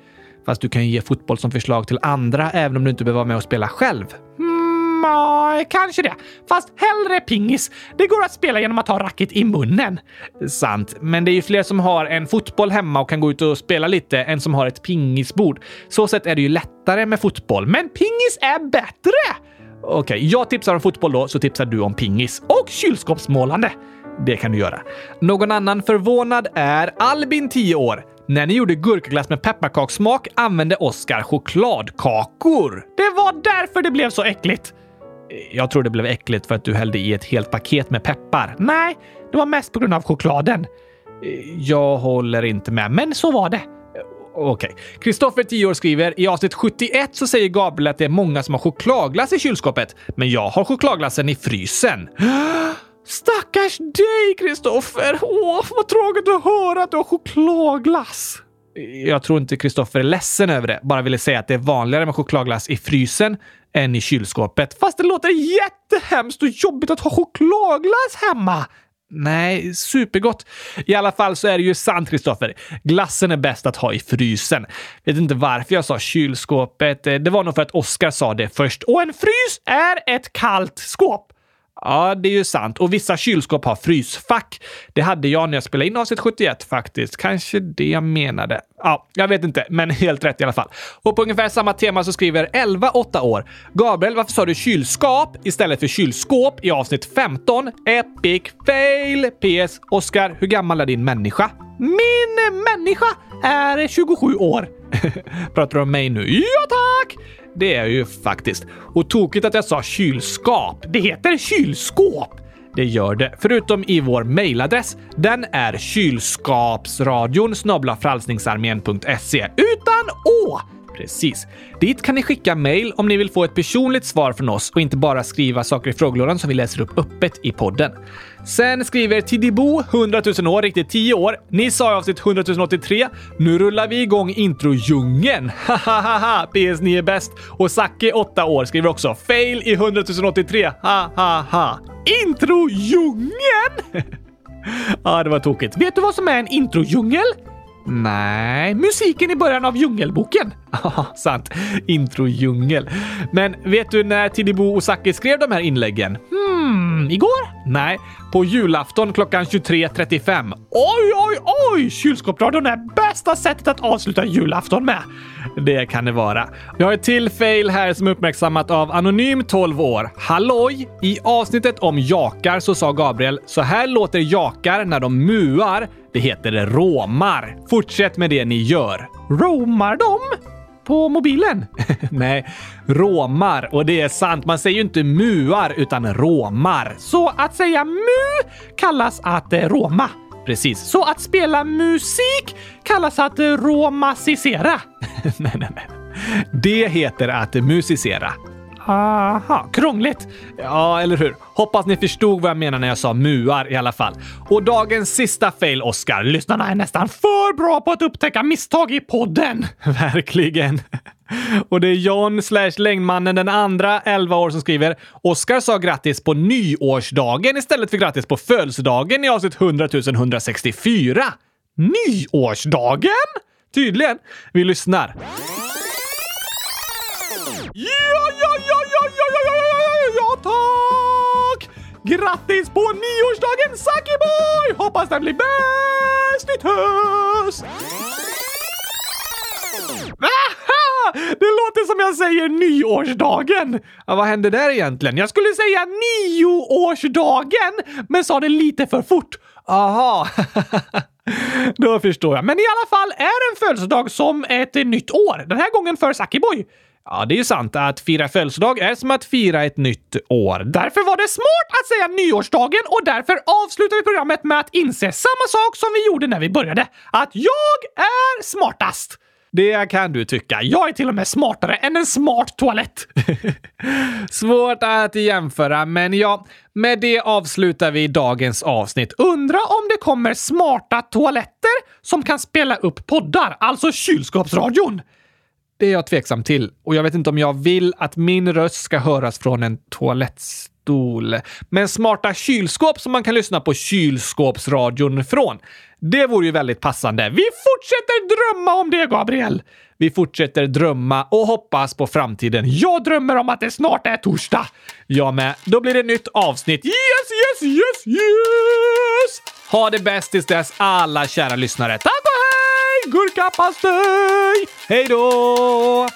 Fast du kan ju ge fotboll som förslag till andra även om du inte behöver vara med och spela själv. Hmm ja, kanske det. Fast hellre pingis. Det går att spela genom att ha racket i munnen. Sant, men det är ju fler som har en fotboll hemma och kan gå ut och spela lite än som har ett pingisbord. Så sett är det ju lättare med fotboll. Men pingis är bättre! Okej, jag tipsar om fotboll då, så tipsar du om pingis. Och kylskåpsmålande. Det kan du göra. Någon annan förvånad är Albin, 10 år. När ni gjorde gurkaglass med pepparkakssmak använde Oskar chokladkakor. Det var därför det blev så äckligt. Jag tror det blev äckligt för att du hällde i ett helt paket med peppar. Nej, det var mest på grund av chokladen. Jag håller inte med, men så var det. Okej. Kristoffer, 10 år, skriver i avsnitt 71 så säger Gabriel att det är många som har chokladglass i kylskåpet, men jag har chokladglassen i frysen. Stackars dig, Kristoffer! Åh, vad tråkigt att höra att du har chokladglass. Jag tror inte Kristoffer är ledsen över det, bara ville säga att det är vanligare med chokladglass i frysen än i kylskåpet. Fast det låter jättehemskt och jobbigt att ha chokladglass hemma. Nej, supergott. I alla fall så är det ju sant, Kristoffer. Glassen är bäst att ha i frysen. Vet inte varför jag sa kylskåpet. Det var nog för att Oskar sa det först. Och en frys är ett kallt skåp. Ja, det är ju sant. Och vissa kylskåp har frysfack. Det hade jag när jag spelade in avsnitt 71 faktiskt. Kanske det jag menade. Ja, jag vet inte, men helt rätt i alla fall. Och på ungefär samma tema så skriver 11 8 år. Gabriel, varför sa du kylskap istället för kylskåp i avsnitt 15? Epic fail! PS. Oskar, hur gammal är din människa? Min människa är 27 år. Pratar du om mig nu? Ja, tack! Det är jag ju faktiskt. Och tokigt att jag sa kylskap. Det heter kylskåp. Det gör det, förutom i vår mejladress. Den är kylskapsradion frälsningsarmén.se utan å. Precis. Dit kan ni skicka mejl om ni vill få ett personligt svar från oss och inte bara skriva saker i frågelådan som vi läser upp öppet i podden. Sen skriver Tidibo, 100 000 år, riktigt 10 år. Ni sa i avsnitt 100 083. Nu rullar vi igång introdjungeln. Hahaha, PS ni är bäst. Och Saki, 8 år, skriver också fail i 100 083. Ha ha ha. Introdjungeln? Ja, det var tokigt. Vet du vad som är en introdjungel? Nej. Musiken i början av Djungelboken. Ja, sant. Introdjungel. Men vet du när Tidibo och Saki skrev de här inläggen? Hmm, Hmm, igår? Nej, på julafton klockan 23.35. Oj, oj, oj! Kylskåpsradion är bästa sättet att avsluta julafton med. Det kan det vara. Vi har ett till fail här som är uppmärksammat av Anonym 12 år. Halloj! I avsnittet om jakar så sa Gabriel “Så här låter jakar när de muar. Det heter råmar. Fortsätt med det ni gör.” Romar de? På mobilen? Nej, romar. Och det är sant, man säger ju inte muar utan romar. Så att säga mu kallas att eh, roma. Precis. Så att spela musik kallas att eh, romasisera. nej, nej, nej. Det heter att musicera. Aha, krångligt. Ja, eller hur? Hoppas ni förstod vad jag menar när jag sa muar i alla fall. Och dagens sista fail, Oscar. Lyssnarna är nästan för bra på att upptäcka misstag i podden. Verkligen. Och det är John slash längdmannen den andra 11 år som skriver Oskar sa grattis på nyårsdagen istället för grattis på födelsedagen i avsnitt 100 164. Nyårsdagen? Tydligen. Vi lyssnar. Ja, ja, ja tack! Grattis på nioårsdagen Sackiboy! Hoppas den blir bäst i höst! Det låter som jag säger nyårsdagen! Ja, vad hände där egentligen? Jag skulle säga nioårsdagen, men sa det lite för fort. Aha. Då förstår jag. Men i alla fall är en födelsedag som ett nytt år. Den här gången för Sackeboy. Ja, det är ju sant. Att fira födelsedag är som att fira ett nytt år. Därför var det smart att säga nyårsdagen och därför avslutar vi programmet med att inse samma sak som vi gjorde när vi började. Att jag är smartast! Det kan du tycka. Jag är till och med smartare än en smart toalett. Svårt att jämföra, men ja, med det avslutar vi dagens avsnitt. Undra om det kommer smarta toaletter som kan spela upp poddar, alltså kylskåpsradion. Det är jag tveksam till och jag vet inte om jag vill att min röst ska höras från en toalettstol. Men smarta kylskåp som man kan lyssna på kylskåpsradion från. Det vore ju väldigt passande. Vi fortsätter drömma om det, Gabriel! Vi fortsätter drömma och hoppas på framtiden. Jag drömmer om att det snart är torsdag. Jag med. Då blir det nytt avsnitt. Yes, yes, yes, yes! Ha det bäst tills dess, alla kära lyssnare. Tack och hej! Gurkapastej! Hej då!